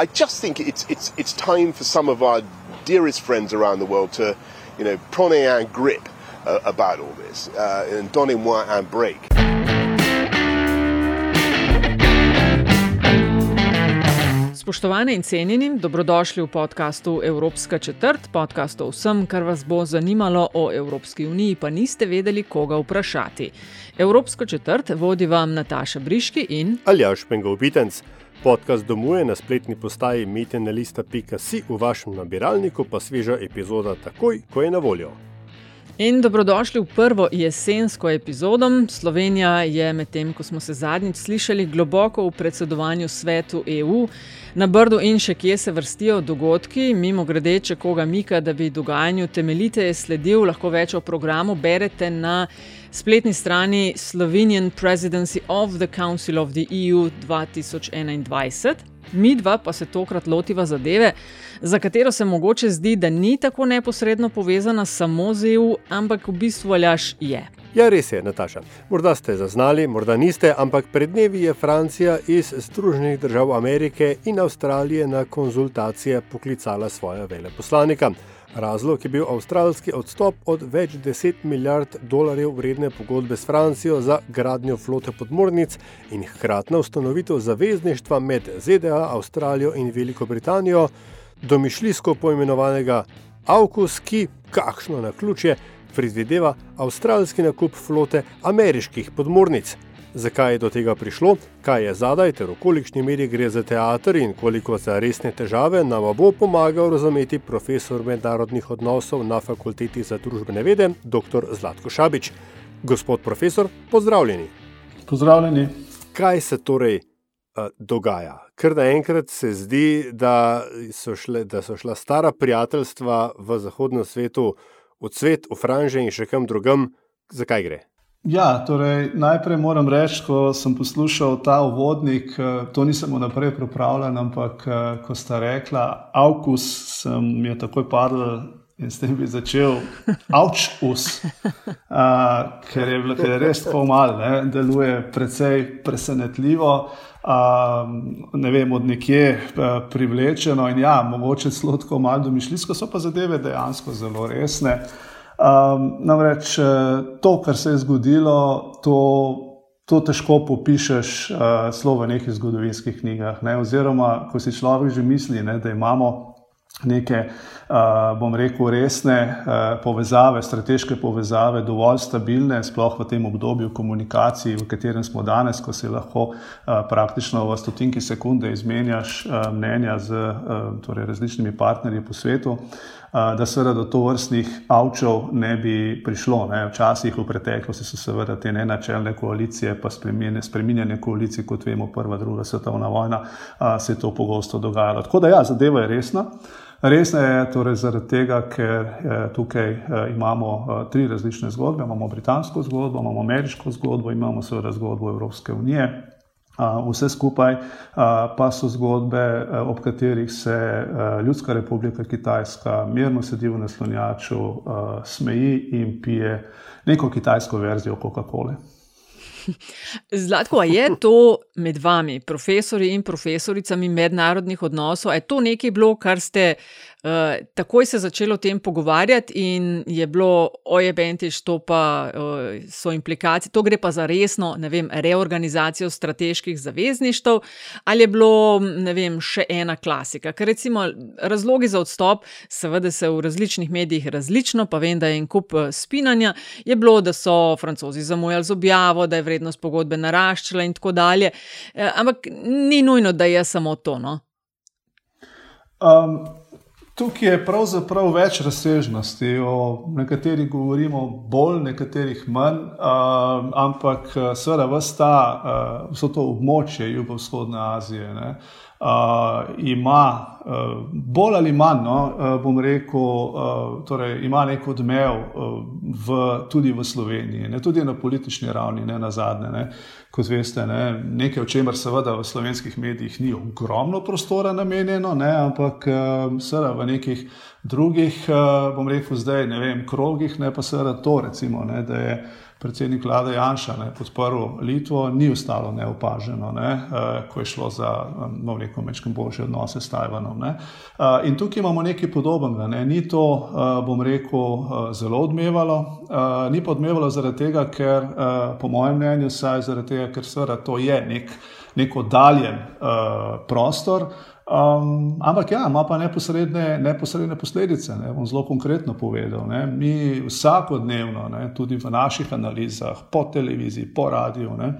I just think it's, it's, it's time for some of our dearest friends around the world to, you know, prenez un grip uh, about all this uh, and donnez-moi un break. Spoštovane in cenjeni, dobrodošli v podkastu Evropska četrt, podkast o vsem, kar vas bo zanimalo o Evropski uniji, pa niste vedeli, koga vprašati. Evropsko četrt vodi vam Nataša Briški in Aljaš Pengovitenc. Podcast domuje na spletni postaji metenalista.si, v vašem nabiralniku pa sveža epizoda takoj, ko je na voljo. In dobrodošli v prvo jesensko epizodo. Slovenija je medtem, ko smo se zadnjič slišali, globoko v predsedovanju svetu EU. Na Brdu in še kje se vrstijo dogodki, mimo grede, če koga mika, da bi dogajanju temeljiteje sledil, lahko več o programu berete na spletni strani Slovenian Presidency of the Council of the EU 2021. Mi dva pa se tokrat lotiva zadeve, za katero se mogoče zdi, da ni tako neposredno povezana samo z EU, ampak v bistvu aljaš je. Ja, res je, Nataša. Morda ste zaznali, morda niste, ampak pred dnevi je Francija iz Združenih držav Amerike in Avstralije na konzultacije poklicala svoja veleposlanika. Razlog je bil avstralski odstop od več deset milijard dolarjev vredne pogodbe s Francijo za gradnjo flote podmornic in hkratna ustanovitev zavezništva med ZDA, Avstralijo in Veliko Britanijo, domišljijsko poimenovanega AUKUS, ki, kakšno na ključje, predvideva avstralski nakup flote ameriških podmornic. Zakaj je do tega prišlo, kaj je zadaj, ter v kolikšni meri gre za teater in koliko za resne težave, nam bo pomagal razumeti profesor mednarodnih odnosov na Fakulteti za družbene vede, dr. Zlatko Šabič. Gospod profesor, pozdravljeni. Pozdravljeni. Kaj se torej uh, dogaja? Ker naenkrat se zdi, da so, šle, da so šla stara prijateljstva v zahodnem svetu v cvet, v franže in še kam drugam, zakaj gre? Ja, torej, najprej moram reči, ko sem poslušal ta uvodnik, to nisem vnaprej pripravljen, ampak ko sta rekla, avkus, sem je takoj padel in s tem bi začel, avčus, ker, ker je res tako mal, ne, deluje precej presenetljivo. Uh, ne vem, od nekje uh, privlečeno, in ja, mogoče tako malo domišljijsko, so pa zadeve dejansko zelo resne. Uh, Um, namreč to, kar se je zgodilo, to, to težko popišeš uh, slovo v nekih zgodovinskih knjigah. Ne? Oziroma, ko si človek že misli, ne, da imamo neke, uh, bom rekel, resne uh, povezave, strateške povezave, dovolj stabilne, sploh v tem obdobju komunikacij, v katerem smo danes, ko se lahko uh, praktično v stotinki sekunde izmenjaš uh, mnenja z uh, torej različnimi partnerji po svetu. Uh, da seveda do to vrstnih avčev ne bi prišlo. Ne. Včasih v preteklosti so seveda te nenačelne koalicije, pa spreminjanje koalicij, kot vemo, prva, druga svetovna vojna, se je to pogosto dogajalo. Tako da ja, zadeva je resna. Resna je torej zaradi tega, ker tukaj imamo tri različne zgodbe. Imamo britansko zgodbo, imamo ameriško zgodbo, imamo seveda zgodbo Evropske unije. Vse skupaj pa so zgodbe, ob katerih se Ljudska republika Kitajska mirno sedi v naslonjaču, smeji in pije neko kitajsko verzijo Coca-Cola. Zlatko, je to med vami, profesori in profesoricami mednarodnih odnosov, je to nekaj bilo, kar ste uh, takoj se začeli o tem pogovarjati in je bilo, oje, bentiš, to pa uh, so implikacije, to gre pa za resno, ne vem, reorganizacijo strateških zavezništv, ali je bilo, ne vem, še ena klasika. Ker recimo razlogi za odstop, seveda se v različnih medijih različno, pa vem, da je en kup spinanja, je bilo, da so francozi zamujali z objavo, da je vrednost pogodbe naraščala in tako dalje. Ampak ni nujno, da je samo to. No? Um, Tukaj je pravzaprav več razsežnosti. O nekaterih govorimo bolj, nekaterih manj, uh, ampak seveda vsta, uh, vso to območje jugovzhodne Azije ne, uh, ima bolj ali manj, no, bom rekel, torej, ima nek odmev v, tudi v Sloveniji, ne tudi na politični ravni, ne na zadnje. Ne. Kot veste, ne, nekaj, o čemer seveda v slovenskih medijih ni ogromno prostora namenjeno, ne, ampak seveda v nekih drugih, bom rekel, zdaj ne vem, krogih, ne pa seveda to, recimo, ne, da je predsednik vlade Janša ne, podporil Litvo, ni ostalo neopaženo, ne, uh, ko je šlo za um, neko mečkim boljše odnose s Tajvanom. Uh, in tukaj imamo nekaj podobnega. Ne. Ni to, uh, bom rekel, uh, zelo odmevalo. Uh, ni pa odmevalo zaradi tega, ker, uh, po mojem mnenju, saj zaradi tega, ker seveda to je nek, nek oddaljen uh, prostor. Um, ampak ja, ima pa neposredne, neposredne posledice. Ne, bom zelo konkretno povedal. Ne. Mi vsakodnevno, ne, tudi v naših analizah, po televiziji, po radiju, ne,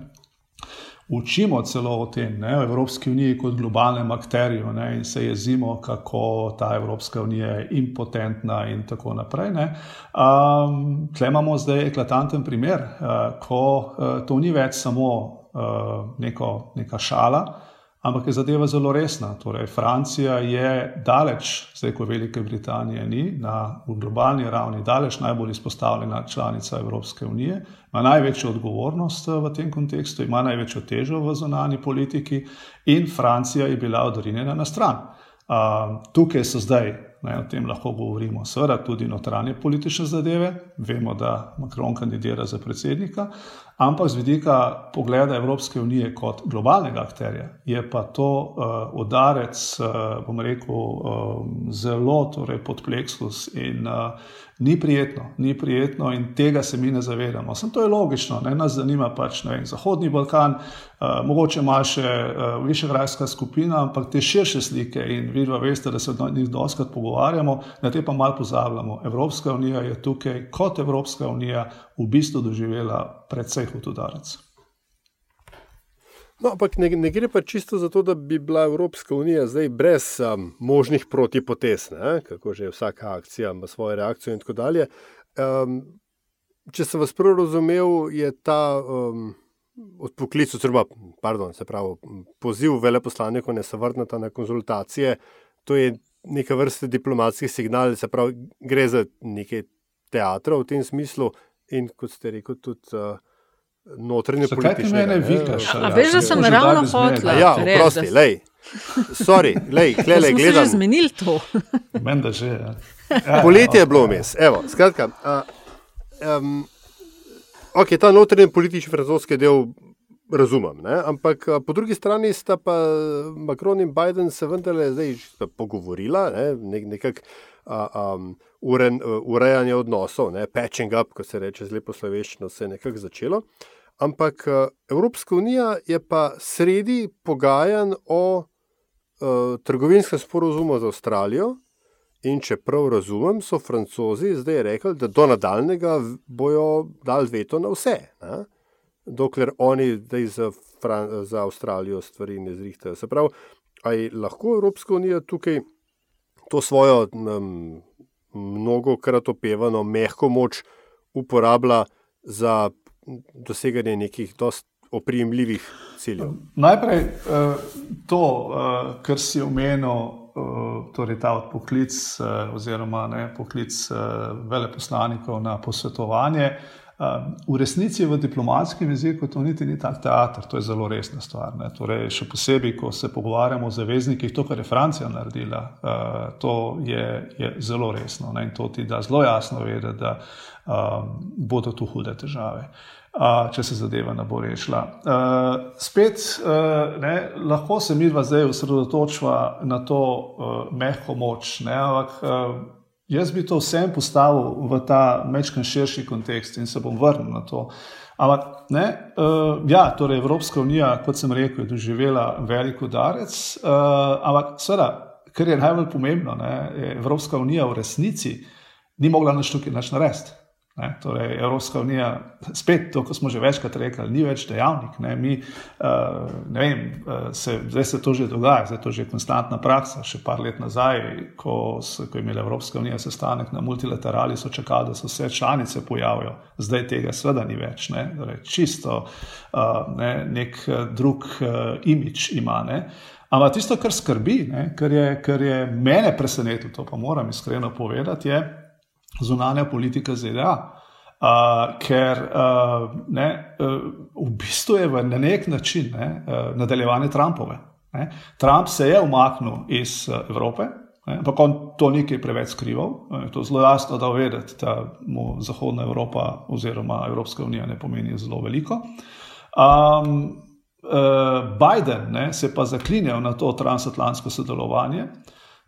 učimo celo o tem, ne, o Evropski uniji kot globalnem akterju ne, in se jezimo, kako ta Evropska unija je impotentna in tako naprej. Um, Tle imamo zdaj eklatanten primer, uh, ko uh, to ni več samo uh, neko, neka šala ampak je zadeva zelo resna. Torej, Francija je daleč, zdaj ko Velike Britanije ni, na globalni ravni daleč najbolj izpostavljena članica Evropske unije, ima največjo odgovornost eh, v tem kontekstu, ima največjo težo v zonani politiki in Francija je bila odrinjena na stran. Uh, tukaj so zdaj, ne, o tem lahko govorimo, seveda tudi notranje politične zadeve. Vemo, da Macron kandidira za predsednika, Ampak z vidika pogleda Evropske unije kot globalnega akterja je pa to uh, udarec, uh, bom rekel, uh, zelo torej, pod pleksus in uh, ni prijetno, ni prijetno in tega se mi ne zavedamo. Sem to je logično, ne nas zanima pač vem, Zahodni Balkan, uh, mogoče ima še uh, višegrajska skupina, ampak te širše slike in vi pa veste, da se od njih doskrat pogovarjamo, na te pa malo pozabljamo. Evropska unija je tukaj kot Evropska unija v bistvu doživela precej hud udarec. No, ampak ne, ne gre pa čisto za to, da bi bila Evropska unija zdaj brez um, možnih protipotez, ne? kako že vsaka akcija ima svojo reakcijo in tako dalje. Um, če sem vas prav razumel, je ta um, odpoklic, oziroma pardon, se pravi, poziv veleposlaniku, da se vrnete na konzultacije, to je neka vrsta diplomatskih signalov, se pravi, gre za nekaj teatra v tem smislu in kot ste rekel, tudi. Uh, notranje politike. Ti mene vikaš? A veš, da sem ravno hotel. Ja, prosti, lej. Sorry, lej, klele, gledam. Smo že zmenili to. Menda že, ja. ja Poletje je bilo vmes. Evo, skratka. Uh, um, ok, ta notranji politični francoski del razumem, ne? ampak po drugi strani sta pa Macron in Biden se vendarle zdaj pogovorila, ne? Nek, nekak um, uren, urejanje odnosov, ne? patching up, ko se reče z lepo sloveščino, se je nekako začelo. Ampak eh, Evropska unija je pa sredi pogajanj o uh, trgovinskem sporozumu z Avstralijo. In če prav razumem, so francozi zdaj rekli, da do nadaljnega bojo dal veto na vse, ne? dokler oni zdaj za, Fran za Avstralijo stvari ne zrihtajo. Se pravi, ali lahko Evropska unija tukaj to svojo um, mnogo krat opevano mehko moč uporablja za doseganje nekih dost oprijemljivih ciljev. Najprej eh, to, eh, kar si omenil, eh, torej ta odpoklic oziroma ne, poklic veleposlanikov na posvetovanje. V resnici v diplomatskem jeziku to niti ni tak teater, to je zelo resna stvar. Torej, še posebej, ko se pogovarjamo o zaveznikih, to, kar je Francija naredila, to je, je zelo resno ne? in to ti da zelo jasno vedeti, da um, bodo tu hude težave. Uh, če se zadeva ne bo rešila. Uh, spet, uh, ne, lahko se mi dva zdaj osredotočava na to uh, mehko moč, ne, ampak uh, Jaz bi to vsem postavil v ta mečken širši kontekst in se bom vrnil na to. Ampak, ne, uh, ja, torej Evropska unija, kot sem rekel, je doživela velik udarec, uh, ampak, seveda, kar je najbolj pomembno, ne, Evropska unija v resnici ni mogla nič tukaj narediti. Ne, torej, Evropska unija, spet to, ko smo že večkrat rekli, ni več dejavnik. Ne, mi, uh, ne vem, uh, se, zdaj se to že dogaja, zdaj je to že konstantna praksa. Še par let nazaj, ko, so, ko je imela Evropska unija sestanek na multilaterali, so čakali, da se vse članice pojavijo. Zdaj tega sveda ni več. Ne, torej, čisto uh, ne, nek drug uh, imič ima. Ne. Ampak tisto, kar skrbi, ne, kar, je, kar je mene presenetilo, to pa moram iskreno povedati, je zunanja politika ZDA. Uh, ker uh, ne, uh, v bistvu je na nek način ne, uh, nadaljevanje Trumpove. Ne. Trump se je umaknil iz uh, Evrope, ampak on to nikaj preveč skrival. Je to zelo jasno, da vedeti, da mu Zahodna Evropa oziroma Evropska unija ne pomeni zelo veliko. Um, Biden ne, se pa zaklinjal na to transatlantsko sodelovanje,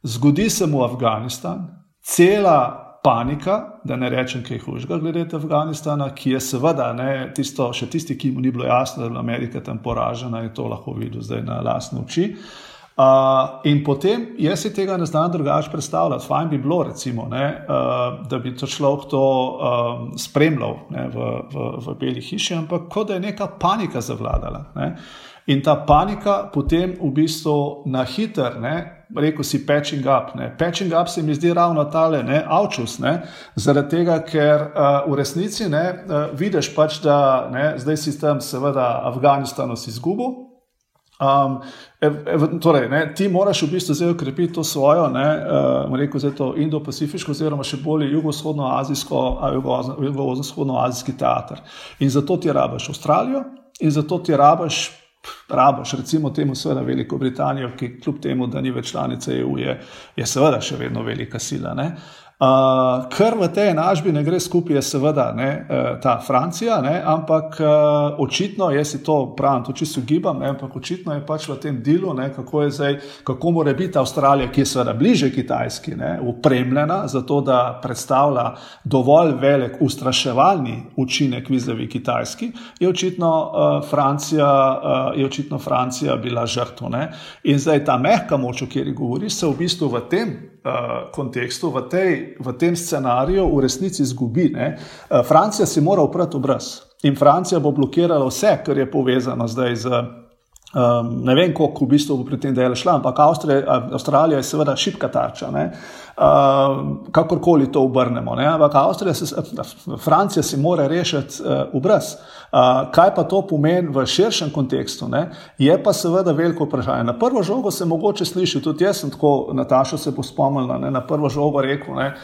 zgodi se mu Afganistan, cela panika, da ne rečem kaj hujšega, glede Afganistana, ki je seveda ne, tisto, še tisti, ki mu ni bilo jasno, da je Amerika tam poražena in to lahko videl zdaj na lasne oči. Uh, in potem jaz si tega ne znam drugače predstavljati. Fajn bi bilo, recimo, ne, uh, da bi to človek to um, spremljal ne, v, v, v Beli hiši, ampak kot da je neka panika zavladala. Ne. In ta panika potem v bistvu na hiter, ne, rekel si, patching up. Ne. Patching up se mi zdi ravno tale, ne, avčus, ne, zaradi tega, ker uh, v resnici ne, uh, vidiš pač, da ne, zdaj si tam, seveda, Afganistanu si izgubil. Um, ev, ev, torej, ne, ti moraš v bistvu zdaj ukrepiti to svojo, ne, uh, rekel zdaj to Indo-Pacifiško, oziroma še bolje jugovzhodno-azijsko, jugovzhodno-azijski teater. In zato ti rabaš Avstralijo, in zato ti rabaš, rabaš recimo temu seveda Veliko Britanijo, ki kljub temu, da ni več članica EU, je, je seveda še vedno velika sila. Ne. Uh, kar v tej enačbi ne gre skupaj, je seveda ne, uh, ta Francija, ne, ampak uh, očitno, jaz si to pravim, to čisto gibam, ne, ampak očitno je pač v tem delu, ne, kako je zdaj, kako mora biti Avstralija, ki je seveda bliže Kitajski, ne, upremljena za to, da predstavlja dovolj velik ustraševalni učinek vizavi Kitajski, je očitno, uh, Francija, uh, je očitno Francija bila žrtva. In zdaj ta mehka moč, o kateri govori, se v bistvu v tem uh, kontekstu, v, tej, v tem scenariju, v resnici izgubi. Uh, Francija si mora upreti obraz in Francija bo blokirala vse, kar je povezano zdaj z. Um, ne vem, koliko v bistvu bo pri tem delo šla, ampak Avstrija, Avstralija je seveda šipka tarča. Uh, kakorkoli to obrnemo. Ampak Avstrija, se, Francija si mora rešiti uh, obraz. Uh, kaj pa to pomeni v širšem kontekstu, ne? je pa seveda veliko vprašanje. Na prvo žogo se mogoče sliši, tudi jaz sem tako, Nataša se bo spomnila, ne? na prvo žogo rekel. Ne?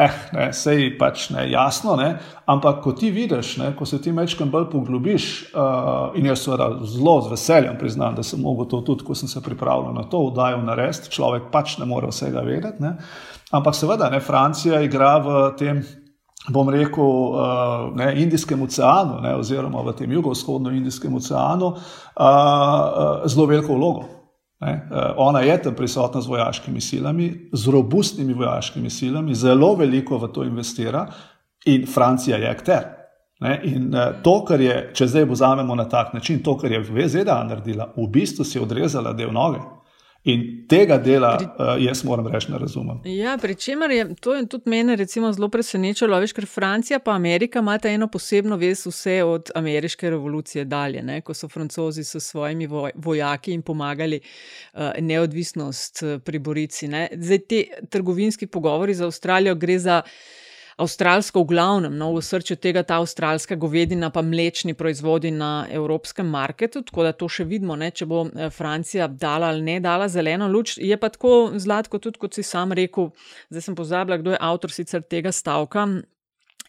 eh, ne, sej pač ne, jasno, ne, ampak ko ti vidiš, ne, ko se ti mečkam bolj poglobiš, uh, in jaz seveda zelo z veseljem priznam, da sem mogel to tudi, ko sem se pripravljal na to, vdajo narediti, človek pač ne more vsega vedeti, ne, ampak seveda, ne, Francija igra v tem, bom rekel, uh, ne, Indijskem oceanu, ne, oziroma v tem jugovzhodno-indijskem oceanu, uh, uh, zelo veliko vlogo. Ne, eh, ona je tam prisotna z vojaškimi silami, z robustnimi vojaškimi silami, zelo veliko v to investira in Francija je akter. Ne, in eh, to, kar je, če zdaj vzamemo na tak način, to, kar je VZDA naredila, v bistvu si odrezala del noge. In tega dela pri, uh, jaz moram reči, ne razumem. Ja, pri čemer je to je tudi mene zelo presenečalo, veš, ker Francija in Amerika imata eno posebno vez vse od ameriške revolucije dalje, ne? ko so francozi s svojimi voj, vojaki jim pomagali uh, neodvisnost uh, pri Borici. Ne? Zdaj ti trgovinski pogovori za Avstralijo gre za avstralsko, v glavnem, no, v srcu tega ta avstralska govedina, pa mlečni proizvodi na evropskem marketu, tako da to še vidimo, ne, če bo eh, Francija dala ali ne dala zeleno luč. Je pa tako zlatko, tudi kot si sam rekel, zdaj sem pozabila, kdo je avtor sicer tega stavka.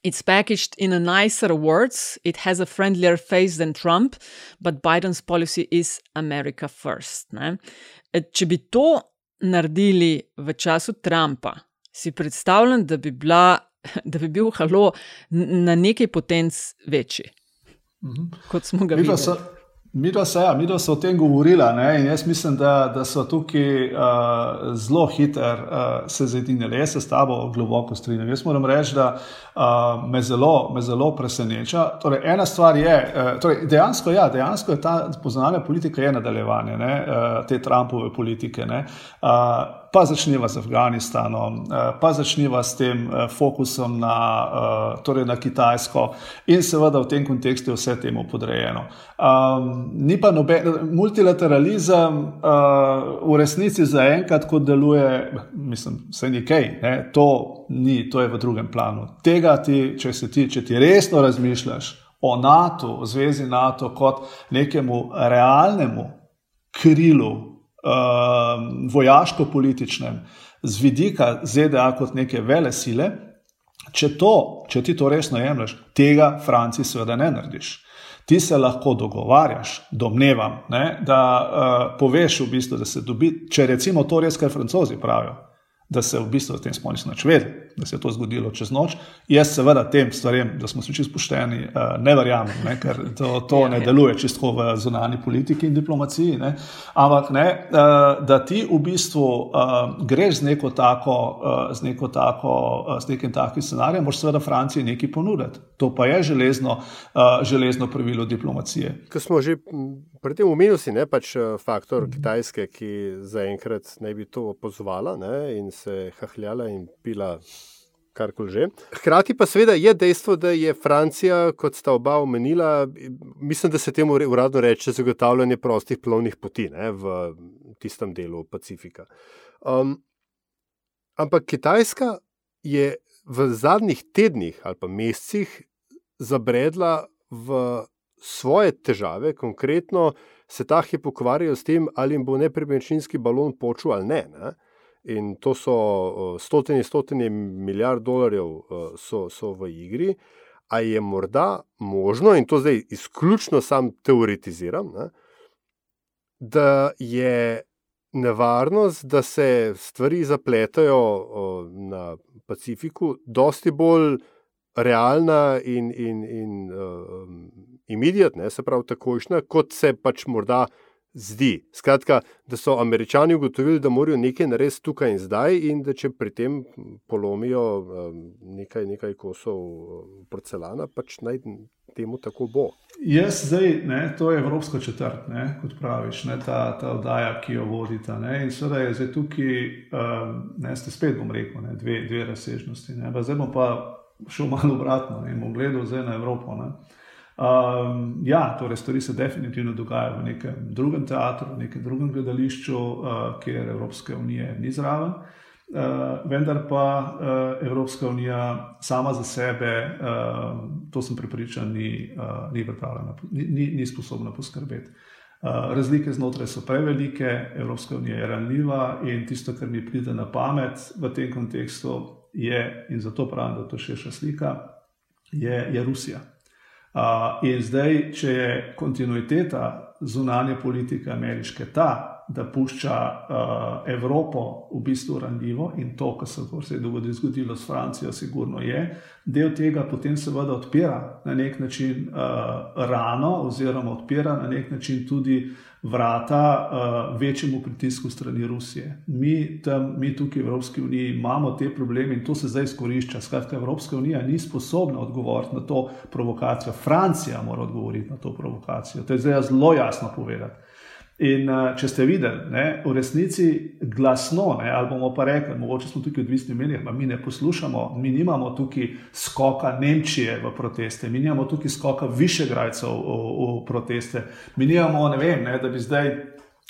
It's packaged in a nicer words. It has a friendlier face than Trump, but Biden's policy is America first. E, če bi to naredili v času Trumpa, si predstavljam, da bi bila da bi bil halo na nekaj potenc večji, mhm. kot smo ga videli. Mi se, ja, mi pa se o tem govorili in jaz mislim, da, da so tukaj uh, zelo hitro uh, se zedinili. Jaz se s tabo globoko strinjam. Jaz moram reči, da uh, me, zelo, me zelo preseneča. Torej, ena stvar je, uh, torej, dejansko, ja, dejansko je ta poznana politika je nadaljevanje ne, uh, te Trumpove politike. Ne, uh, pa začneva z Afganistanom, eh, pa začneva s tem eh, fokusom na, eh, torej na Kitajsko in seveda v tem kontekstu je vse temu podrejeno. Um, ni pa noben multilateralizem uh, v resnici zaenkrat, kot deluje, mislim, vse nekaj, ne? to ni, to je v drugem planu. Tega ti, če, ti, če ti resno razmišljaš o NATO, o zvezi NATO kot nekemu realnemu krilu vojaško-političnem, z vidika ZDA kot neke vele sile, če, to, če ti to resno jemliš, tega Franciji seveda ne narediš. Ti se lahko dogovarjaš, domnevam, ne, da uh, poveš v bistvu, da se dobi, če recimo to res, kar francozi pravijo da se v bistvu v tem nismo več vedeli, da se je to zgodilo čez noč. Jaz seveda tem stvarem, da smo vsi čisto pošteni, eh, ne verjamem, ne, ker to, to ja, ne ja. deluje čisto v zunani politiki in diplomaciji. Ne. Ampak ne, eh, da ti v bistvu eh, greš z neko tako, z neko tako, z nekim takim scenarijem, moraš seveda Franciji nekaj ponuditi. To pa je železno, železno pravilo diplomacije. Ko smo že pri tem omenili, si ne pač faktor Kitajske, ki zaenkrat naj bi to opozovala ne, in se hahljala in pila. Že. Hkrati pa seveda je dejstvo, da je Francija, kot sta oba omenila, mislim, da se temu uradno reče zagotavljanje prostih plovnih poti ne, v tistem delu Pacifika. Um, ampak Kitajska je v zadnjih tednih ali pa mesecih zabredla v svoje težave, konkretno se ta hip ukvarjajo s tem, ali jim bo nepremičninski balon počel ali ne. ne. In to so stotine, stotine milijard dolarjev, so, so v igri. A je morda možno, in to zdaj izključno sam teoretiziram, ne, da je nevarnost, da se stvari zapletajo na Pacifiku, dosti bolj realna in, in, in um, imediatna, se pravi, takošna, kot se pač morda zdi. Skratka, da so američani ugotovili, da morajo nekaj narediti tukaj in zdaj, in da če pri tem polomijo um, nekaj, nekaj kosov um, porcelana, pač naj temu tako bo. Jaz zdaj, ne, to je Evropska četrt, ne, kot praviš, ne, ta, ta oddaja, ki jo vodita. Ne, in seveda je zdaj tukaj, um, ne, ste spet bom rekel, ne, dve, dve razsežnosti. Ne, zdaj bom pa šel malo obratno in bom gledal zdaj na Evropo. Ne. Um, ja, torej stvari se definitivno dogajajo v nekem drugem teatru, v nekem drugem gledališču, uh, kjer Evropske unije ni zraven. Uh, vendar pa uh, Evropska unija sama za sebe, uh, to sem prepričan, ni, uh, ni pripravljena, ni, ni, sposobna poskrbeti. Uh, razlike znotraj so prevelike, Evropska unija je ranljiva in tisto, kar mi pride na pamet v tem kontekstu, je, in zato pravim, da je to še širša slika, je, je Rusija. Uh, in zdaj, če je kontinuiteta zunanje politike ameriške ta, da pušča uh, Evropo v bistvu ranljivo in to, kar se, se je zgodilo s Francijo, sigurno je, del tega potem seveda odpira na nek način uh, rano oziroma odpira na nek način tudi vrata uh, večjemu pritisku strani Rusije. Mi, tam, mi tukaj v Evropski uniji imamo te probleme in to se zdaj izkorišča. Skratka, Evropska unija ni sposobna odgovoriti na to provokacijo. Francija mora odgovoriti na to provokacijo. To je zdaj zelo jasno povedati. In uh, če ste videli, ne, v resnici glasno, ne, ali bomo pa rekli, mogoče smo tukaj odvisni od medijev, mi ne poslušamo, mi nimamo tukaj skoka Nemčije v proteste, mi nimamo tukaj skoka Višegrajcev v, v proteste, mi nimamo, ne vem, ne, da bi zdaj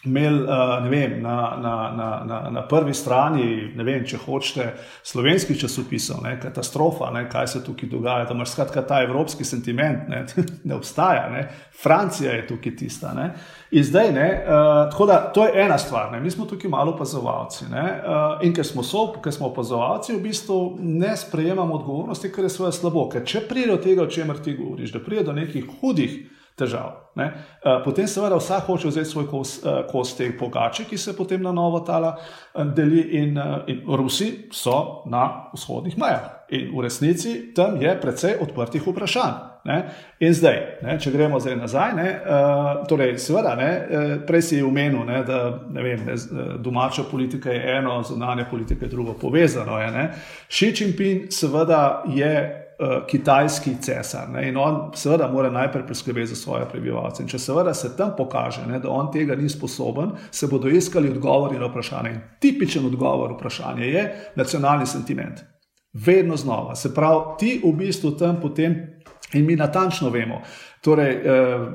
imeli uh, vem, na, na, na, na, na prvi strani, ne vem, če hočete, slovenskih časopisov, ne, katastrofa, ne, kaj se tukaj dogaja. Da imaš skratka ta evropski sentiment, ne, ne obstaja, ne. Francija je tukaj tista. Ne. In zdaj, ne, uh, tako da to je ena stvar, ne. mi smo tukaj malo opazovalci. Uh, in ker smo, so, ker smo opazovalci, v bistvu ne sprejemamo odgovornosti, kar je svoje slabo. Ker če pride do tega, o čemer ti govoriš, da pride do nekih hudih težav. Ne? Eh, potem, seveda, vsak hoče vzeti svoj kos, eh, kos te pogače, ki se potem na novo tala eh, deli, in, in Rusi so na vzhodnih mejah. In v resnici tam je precej odprtih vprašanj. Ne? In zdaj, ne, če gremo zdaj nazaj, ne, uh, torej, seveda, ne, prej si omenil, ne, da ne vem, ne, domača politika je eno, zunanja politika je drugo, povezano je. Xi Jinping, seveda, je kitajski cesar. Ne? In on, seveda, mora najprej priskrbeti za svoje prebivalce. In če seveda se tam pokaže, ne, da on tega ni sposoben, se bodo iskali odgovori na vprašanje. In tipičen odgovor na vprašanje je nacionalni sentiment. Vedno znova. Se pravi, ti v bistvu tam potem. In mi natančno vemo, Torej, uh,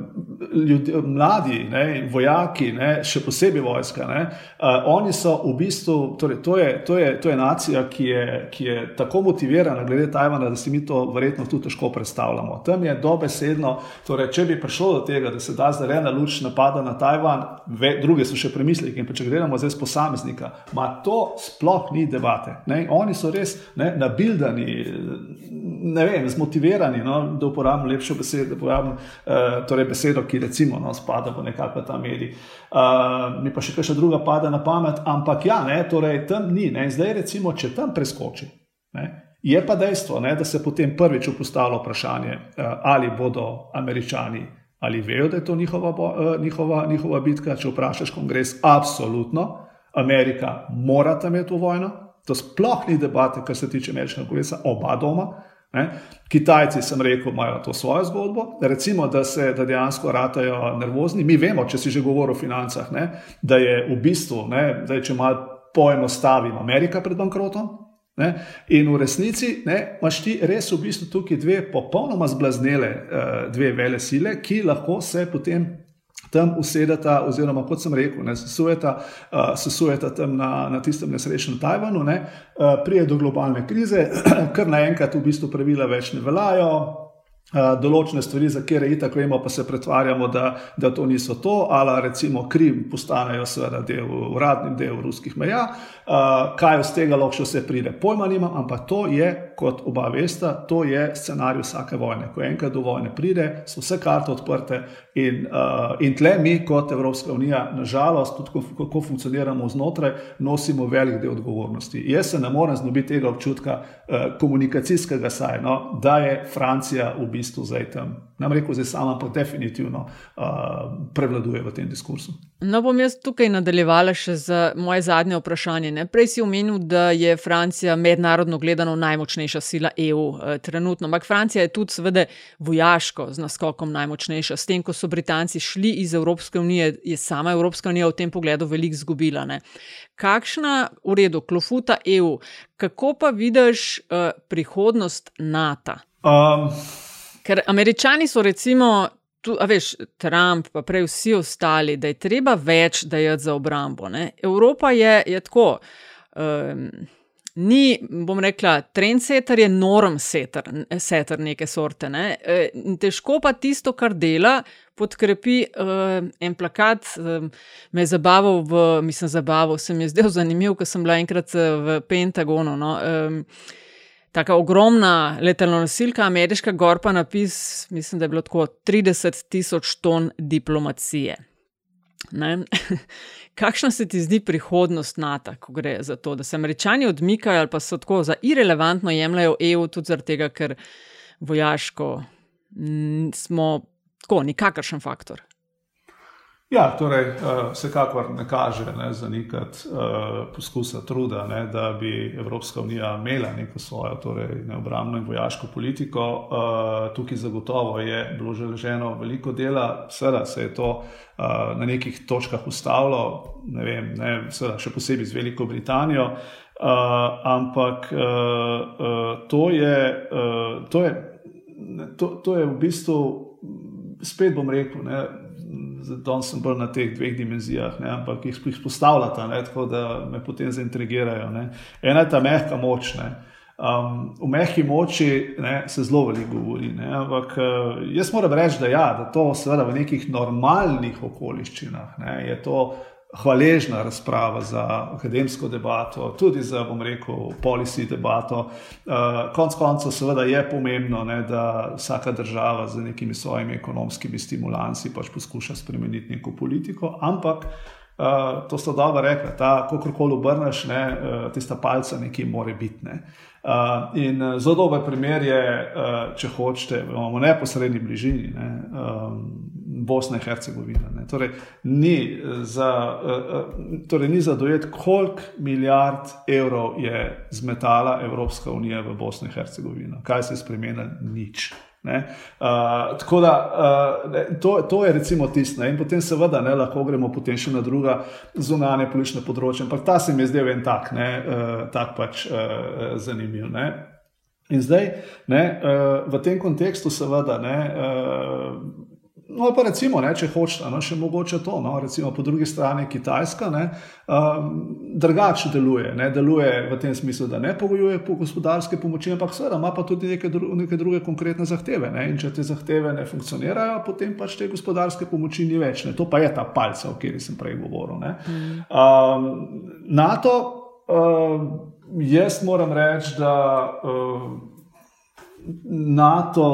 ljud, mladi, ne, vojaki, ne, še posebej vojska, ne, uh, oni so v bistvu, torej, to, je, to, je, to je nacija, ki je, ki je tako motivirana glede Tajvana, da si mi to verjetno tudi težko predstavljamo. Tam je dobesedno, torej, če bi prišlo do tega, da se da zelena luč napada na Tajvan, ve, druge so še premisleki. In če gledamo zdaj z posameznika, ma to sploh ni debate. Ne. Oni so res ne, nabildani, ne vem, zmotivirani, no, da uporabim lepšo besedo, da uporabim uh, torej besedo, ki recimo no, spada v nekakšen ta medij. Uh, mi pa še kakšna druga pada na pamet, ampak ja, ne, torej tam ni. Ne, zdaj recimo, če tam preskoči. Ne, je pa dejstvo, ne, da se potem prvič postavlja vprašanje, uh, ali bodo američani. Ali vejo, da je to njihova, njihova, njihova bitka? Če vprašaš kongres, absolutno. Amerika mora tam imeti to vojno. To sploh ni debate, kar se tiče ameriškega kongresa, oba doma. Ne? Kitajci, sem rekel, imajo to svojo zgodbo. Recimo, da se da dejansko ratajo nervozni. Mi vemo, če si že govoril o financah, ne? da je v bistvu, ne? da je, če malo poenostavim, Amerika pred bankrotom. Ne? In v resnici ne, imaš ti res v bistvu tukaj dve popolnoma zblaznele, uh, dve vele sile, ki lahko se potem tam usedeta, oziroma kot sem rekel, ne, sesujeta, uh, sesujeta tam na, na tistem nesrečnem Tajvanu, ne, uh, prije do globalne krize, kar naenkrat v bistvu pravila več ne veljajo. Določene stvari, za kere itak vemo, pa se pretvarjamo, da, da to niso to, ali recimo Krim postanejo seveda del, uradni del ruskih meja, kaj iz tega lahko še vse pride, pojma nimam, ampak to je kot oba veste, to je scenarij vsake vojne. Ko enkrat do vojne pride, so vse karte odprte in, uh, in tle mi, kot Evropska unija, nažalost, tudi kako funkcioniramo znotraj, nosimo velik del odgovornosti. Jaz se ne morem znobiti tega občutka komunikacijskega sajno, da je Francija v bistvu zdaj tam nam rekel, zdaj sama pa definitivno uh, prevladuje v tem diskursu. No, bom jaz tukaj nadaljevala še z moje zadnje vprašanje. Ne? Prej si omenil, da je Francija mednarodno gledano najmočnejša sila EU uh, trenutno, ampak Francija je tudi, seveda, vojaško z naskokom najmočnejša. S tem, ko so Britanci šli iz Evropske unije, je sama Evropska unija v tem pogledu veliko izgubila. Ne? Kakšna, v redu, klofuta EU, kako pa vidiš uh, prihodnost NATO? Um. Ker američani so recimo, tu, a veš, Trump, pa prej vsi ostali, da je treba več dajati za obrambo. Ne? Evropa je, je tako. Um, Ni, bom rekla, trendsetter je normsetter, setter neke sorte. Ne? E, težko pa tisto, kar dela, podkrepi uh, en plakat. Um, me je zabaval, v, mislim, zabaval, se mi je zdel zanimiv, ker sem bila enkrat v Pentagonu. No? Um, Tako ogromna letalna nosilka, ameriška gorpa, napis, mislim, da je bilo tako 30 tisoč ton diplomacije. Kakšna se ti zdi prihodnost NATO, ko gre za to, da se američani odmikajo ali pa so tako za irrelevantno jemljajo EU, tudi zaradi tega, ker vojaško smo tako, nikakršen faktor. Ja, torej, uh, vsekakor ne kaže ne, zanikati uh, poskusa truda, ne, da bi Evropska unija imela neko svojo torej, neobrambno in vojaško politiko. Uh, tukaj zagotovo je bilo že leženo veliko dela, seveda se je to uh, na nekih točkah ustavilo, ne vem, ne, seveda še posebej z Veliko Britanijo, uh, ampak uh, uh, to, je, uh, to, je, to, to je v bistvu, spet bom rekel, ne, danes sem bolj na teh dveh dimenzijah, ne, ampak jih izpostavljata, ne, tako da me potem zaintrigirajo. Ne. Ena je ta mehka moč. Ne. Um, v mehki moči ne, se zelo veliko govori, ne, ampak uh, jaz moram reči, da, ja, da to seveda v nekih normalnih okoliščinah ne, je to hvaležna razprava za akademsko debato, tudi za, bom rekel, policy debato. Uh, konc koncev, seveda je pomembno, ne, da vsaka država z nekimi svojimi ekonomskimi stimulansi pač poskuša spremeniti neko politiko, ampak. Uh, to sta dobro rekla, da kako koli obrneš, ne, uh, tista palca nekje more biti. Ne. Uh, in zelo dober primer je, uh, če hočete, imamo neposredni bližini, ne, um, Bosna in Hercegovina. Torej, ni za, torej, ni za dojeti, koliko milijard evrov je zmetala Evropska unija v Bosno in Hercegovino. Kaj se je spremenilo? Nič. Uh, tako da uh, ne, to, to je recimo tisto, in potem seveda ne, lahko gremo potem še na druga zunanje politične področje, ampak ta se mi je zdel en tak, ne, uh, tak pač uh, zanimiv. Ne. In zdaj, ne, v tem kontekstu, seveda, ne, No, pa recimo, ne, če hočete, no, še mogoče to, no, recimo po drugi strani Kitajska, ne, um, drugače deluje. Ne, deluje v tem smislu, da ne pogojuje po gospodarske pomoči, ampak seveda ima pa tudi neke, dru, neke druge konkretne zahteve. Ne, in če te zahteve ne funkcionirajo, potem pač te gospodarske pomoči ni več. Ne, to pa je ta palca, o kateri sem prej govoril. Um, NATO, um, jaz moram reči, da um, NATO.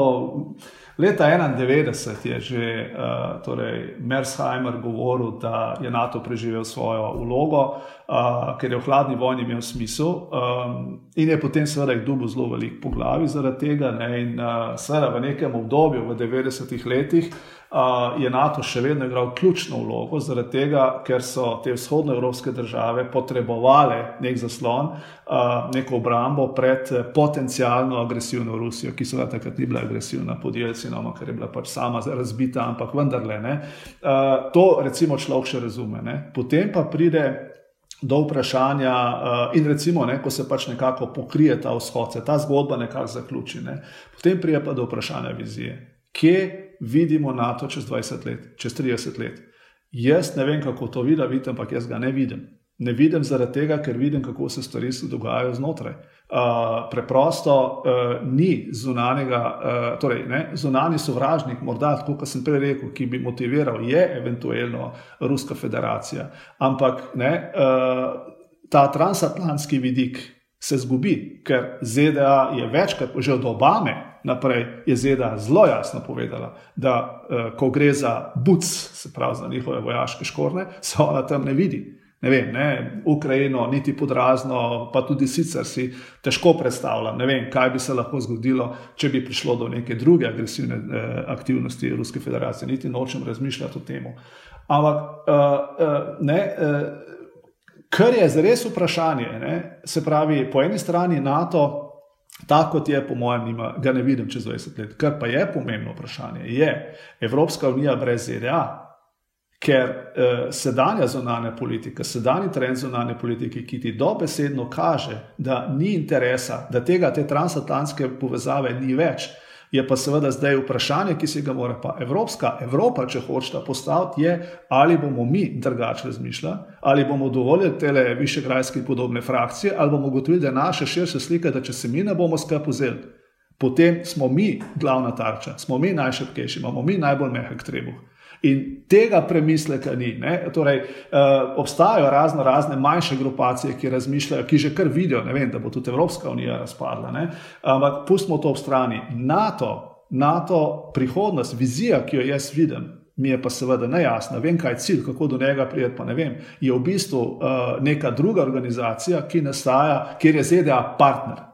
Leta 1991 je že uh, torej Mersheimer govoril, da je NATO preživel svojo vlogo, uh, ker je v hladni vojni imel smisel um, in je potem seveda dubo zelo velik po glavi zaradi tega. Ne, in uh, seveda v nekem obdobju, v 90-ih letih, uh, je NATO še vedno igral ključno vlogo, zaradi tega, ker so te vzhodnoevropske države potrebovale nek zaslon, neko obrambo pred potencijalno agresivno Rusijo, ki seveda takrat ni bila agresivna pod Jelcinom, ker je bila pač sama razbita, ampak vendarle. Ne. To recimo človek še razume. Ne. Potem pa pride. Do vprašanja, in recimo, ne, ko se pač nekako pokrije ta vzhod, se ta zgodba nekako zaključi. Ne. Potem pride pa do vprašanja vizije. Kje vidimo NATO čez 20 let, čez 30 let. Jaz ne vem, kako to vidi, vidite, ampak jaz ga ne vidim. Ne vidim zaradi tega, ker vidim, kako se stvari dogajajo znotraj. Uh, preprosto uh, ni zunanjega, uh, torej ne, zunani sovražnik, morda tako, kot sem prej rekel, ki bi motiviral, je eventualno Ruska federacija. Ampak ne, uh, ta transatlantski vidik se zgubi, ker ZDA je večkrat, že od Obame, naprej je ZDA zelo jasno povedala, da uh, ko gre za buc, se pravi za njihove vojaške škorne, se ona tam ne vidi. Ne vem, ne, Ukrajino, niti podrazno, pa tudi sicer si težko predstavljam, ne vem, kaj bi se lahko zgodilo, če bi prišlo do neke druge agresivne eh, aktivnosti Ruske federacije. Niti nočem razmišljati o tem. Ampak, uh, uh, ne, uh, kar je zares vprašanje, ne, se pravi, po eni strani NATO Tako kot je, po mojem, nima, ga ne vidim čez 20 let. Kar pa je pomembno vprašanje, je Evropska unija brez ZDA, ker eh, sedanja zonalna politika, sedanji trend zonalne politike, ki ti dobesedno kaže, da ni interesa, da tega, te transatlantske povezave ni več, Je pa seveda zdaj vprašanje, ki se ga mora pa Evropska, Evropa, če hočeta postaviti, je, ali bomo mi drugače razmišljali, ali bomo dovolili te višegrajske in podobne frakcije, ali bomo ugotovili, da je naša širša slika, da če se mi ne bomo skupaj vzeli, potem smo mi glavna tarča, smo mi najšepkejši, imamo mi najbolj mehak trebuh. In tega premisleka ni. Torej, uh, obstajajo razno razne manjše grupacije, ki razmišljajo, ki že kar vidijo, vem, da bo tudi Evropska unija razpadla. Ne? Ampak pustimo to ob strani. NATO, NATO, prihodnost, vizija, ki jo jaz vidim, mi je pa seveda nejasna. Vem, kaj je cilj, kako do njega prijeti, pa ne vem. Je v bistvu uh, neka druga organizacija, ki nastaja, kjer je ZDA partner.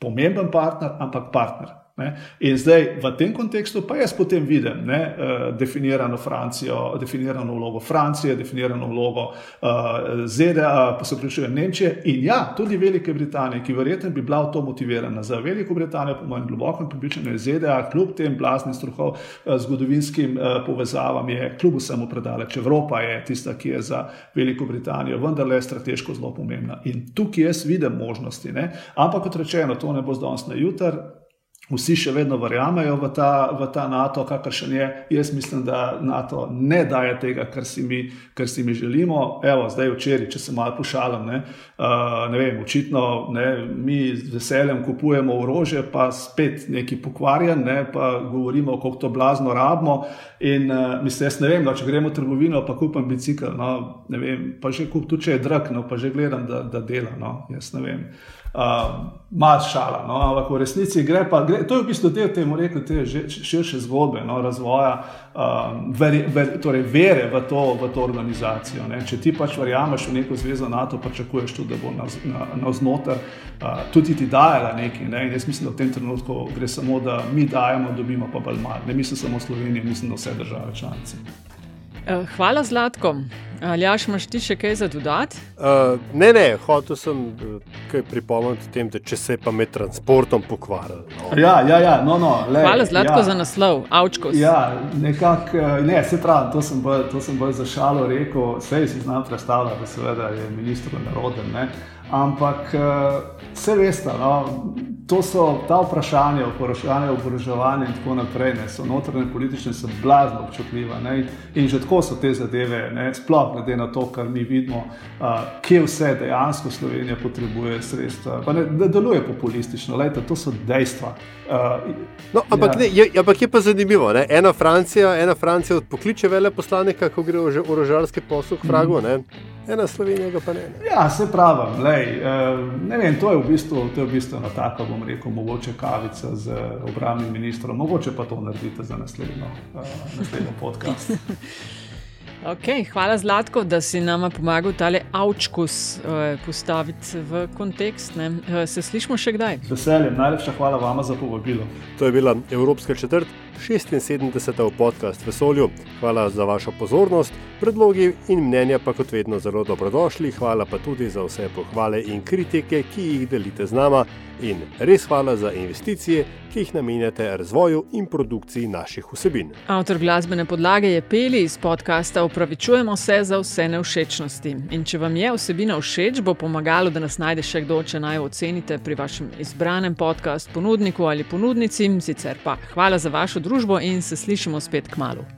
Pomemben partner, ampak partner. Ne? In zdaj v tem kontekstu pa jaz potem vidim ne, uh, definirano Francijo, definirano vlogo Francije, definirano vlogo uh, eh, ZDA, pa se pričuje Nemčije in ja, tudi Velike Britanije, ki verjetno bi bila v to motivirana. Za Veliko Britanijo, po mojem globokem prepričanju, je ZDA, kljub tem blaznim strohov, uh, zgodovinskim uh, povezavam, je kljub vsemu predaleč. Evropa je tista, ki je za Veliko Britanijo vendarle strateško zelo pomembna. In tukaj jaz vidim možnosti. Ne? Ampak kot rečeno, to ne bo zdaj na jutr. Vsi še vedno verjamejo v ta, v ta NATO, kakršen je. Jaz mislim, da NATO ne daje tega, kar si mi, kar si mi želimo. Evo, zdaj včeraj, če se malo pošalim, ne, uh, ne vem, očitno ne, mi z veseljem kupujemo orožje, pa spet neki pokvarjen, ne, pa govorimo, kako to blazno rabimo. In uh, mislim, jaz ne vem, da če gremo v trgovino, pa kupim bicikl, no, ne vem, pa že kup tu, če je drag, no, pa že gledam, da, da dela, no, jaz ne vem uh, malo šala. No? Ampak v resnici gre pa, gre, to je v bistvu del temu rekel, te širše zgodbe, no? razvoja um, ver, ver, torej vere v to, v to organizacijo. Ne? Če ti pač verjameš v neko zvezo NATO, pričakuješ tudi, da bo navznoter na, na uh, tudi ti dajala nekaj. Ne? In jaz mislim, da v tem trenutku gre samo, da mi dajemo, dobimo pa bolj malo. Ne mislim samo Slovenijo, mislim, da vse države članice. Eh, hvala, Zlatko. Ali imaš ti še kaj za dodati? Uh, ne, ne, hotel sem uh, kaj pripomniti tem, da če se je pa med transportom pokvaril. No. Ja, ja, ja, no, no, le, Hvala, Zlatko, ja. za naslov, avčko. Ja, nekako, ne, se pravi, to sem bolj za šalo rekel, vse si znam predstavljati, da seveda je ministr naroden. Ampak vse veste, no, to so ta vprašanja, vprašanja oboroževanja in tako naprej, ne, so notranje politične, so blazno občutljive. Ne, in že tako so te zadeve, ne, sploh glede na to, kar mi vidimo, uh, kje vse dejansko Slovenija potrebuje sredstva. Pa ne, da deluje populistično, lejte, to so dejstva. Uh, no, ampak, ja. ne, je, ampak je pa zanimivo, ne, ena Francija, ena Francija odpokliče veleposlanika, ko gre v orožarski posluh, frago. Mm -hmm ena Slovenija pa ne. ne. Ja, se pravi, lej, eh, ne vem, to je v bistvu, to je v bistvu ena taka, bom rekel, mogoče kavica z obramnim ministrom, mogoče pa to naredite za naslednjo, uh, naslednjo podcast. Okay, hvala, Zlatko, da si nam pomagal tale avčkus uh, postaviti v kontekst. Uh, se slišmo še kdaj? Z veseljem, najlepša hvala vam za povabilo. To je bila Evropska četrt, 76. podcast Vesolju. Hvala za vašo pozornost, predlogi in mnenja pa kot vedno zelo dobrodošli. Hvala pa tudi za vse pohvale in kritike, ki jih delite z nama. In res hvala za investicije, ki jih namenjate razvoju in produkciji naših vsebin. Avtor glasbene podlage je Peli iz podcasta Upravičujemo se za vse nevšečnosti. In če vam je vsebina všeč, bo pomagalo, da nas najde še kdo, če naj ocenite pri vašem izbranem podkastu, ponudniku ali ponudnici. Sicer pa hvala za vašo družbo in se slišimo spet k malu.